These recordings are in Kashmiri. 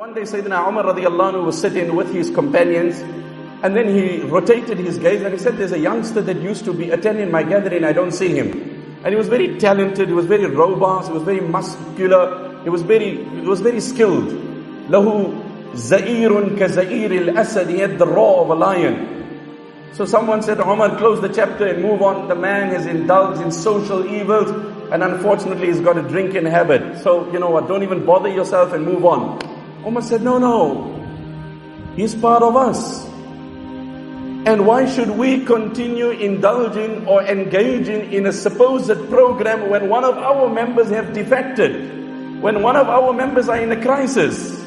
One day Sayyidina Umar radiallahu anhu was sitting with his companions and then he rotated his gaze and he said, there's a youngster that used to be attending my gathering, I don't see him. And he was very talented, he was very robust, he was very muscular, he was very, he was very skilled. Lahu za'irun ka za'ir al-asad, he had the roar of a lion. So someone said, Umar, close the chapter and move on. The man has indulged in social evils and unfortunately he's got a drinking habit. So, you know what, don't even bother yourself and move on. Umar said, no, no. He's part of us. And why should we continue indulging or engaging in a supposed program when one of our members have defected? When one of our members are in a crisis?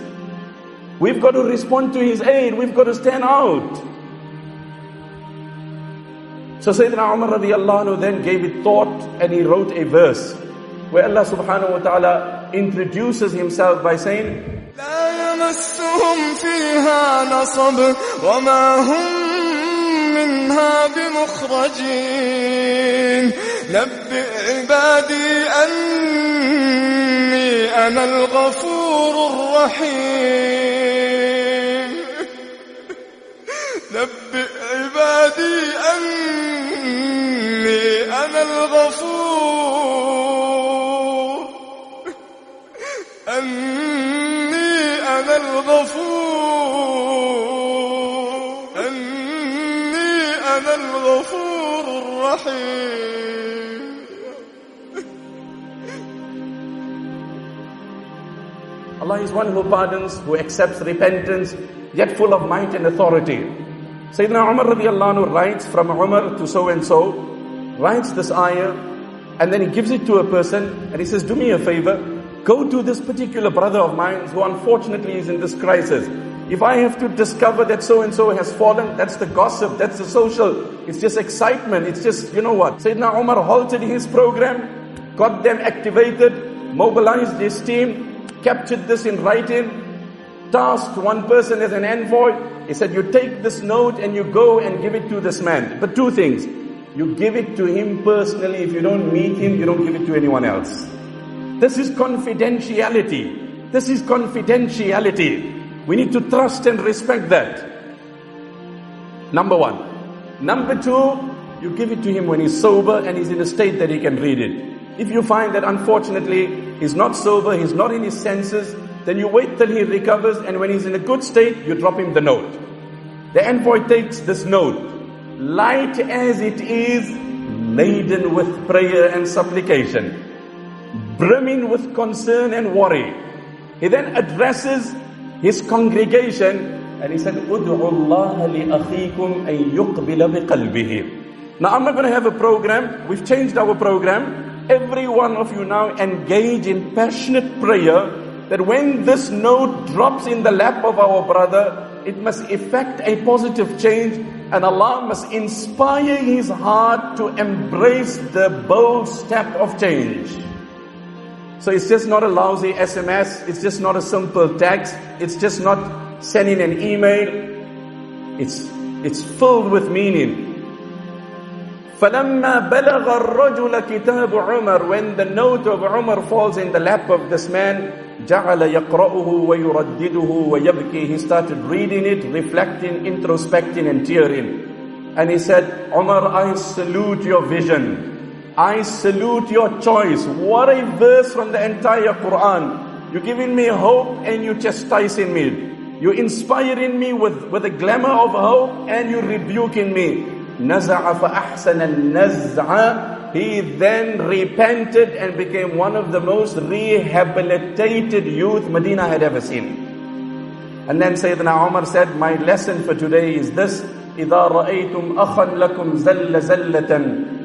We've got to respond to his aid. We've got to stand out. So Sayyidina Umar radiallahu anhu then gave it thought and he wrote a verse where Allah subhanahu wa ta'ala introduces himself by saying, يمسهم فيها نصب وما هم منها بمخرجين. نبئ عبادي أني أنا الغفور الرحيم. نبئ عبادي أني أنا الغفور. أني أنا الغفور أني أنا الغفور الرحيم Allah is one who pardons, who accepts repentance, yet full of might and authority. Sayyidina Umar radiallahu anhu writes from Umar to so and so, writes this ayah, and then he gives it to a person, and he says, do me a favor, go to this particular brother of mine who unfortunately is in this crisis. If I have to discover that so and so has fallen, that's the gossip, that's the social, it's just excitement, it's just, you know what. Sayyidina Umar halted his program, got them activated, mobilized his team, captured this in writing, tasked one person as an envoy. He said, you take this note and you go and give it to this man. But two things. You give it to him personally. If you don't meet him, you don't give it to anyone else. This is confidentiality. This is confidentiality. We need to trust and respect that. Number one. Number two, you give it to him when he's sober and he's in a state that he can read it. If you find that unfortunately he's not sober, he's not in his senses, then you wait till he recovers and when he's in a good state, you drop him the note. The envoy takes this note, light as it is, laden with prayer and supplication, brimming with concern and worry. He then addresses his congregation and he said, "Ud'u Allah li akhikum an yuqbila biqalbihi." Now I'm not going to have a program. We've changed our program. Every one of you now engage in passionate prayer that when this note drops in the lap of our brother, it must effect a positive change and Allah must inspire his heart to embrace the bold step of change. So it's just not a lousy SMS, it's just not a simple text, it's just not sending an email. It's, it's filled with meaning. فَلَمَّا بَلَغَ الرَّجُلَ كِتَابُ عُمَرْ When the note of Umar falls in the lap of this man, جَعَلَ يَقْرَأُهُ وَيُرَدِّدُهُ وَيَبْكِي He started reading it, reflecting, introspecting and tearing. And he said, Umar, I salute your vision. I salute your choice. What a verse from the entire Quran. You're giving me hope and you're chastising me. You're inspiring me with, with a glamour of hope and you're rebuking me. نزع فأحسن النزع He then repented and became one of the most rehabilitated youth Medina had ever seen. And then Sayyidina Umar said, my lesson for today is this, إذا رأيتم أخا لكم زل زلة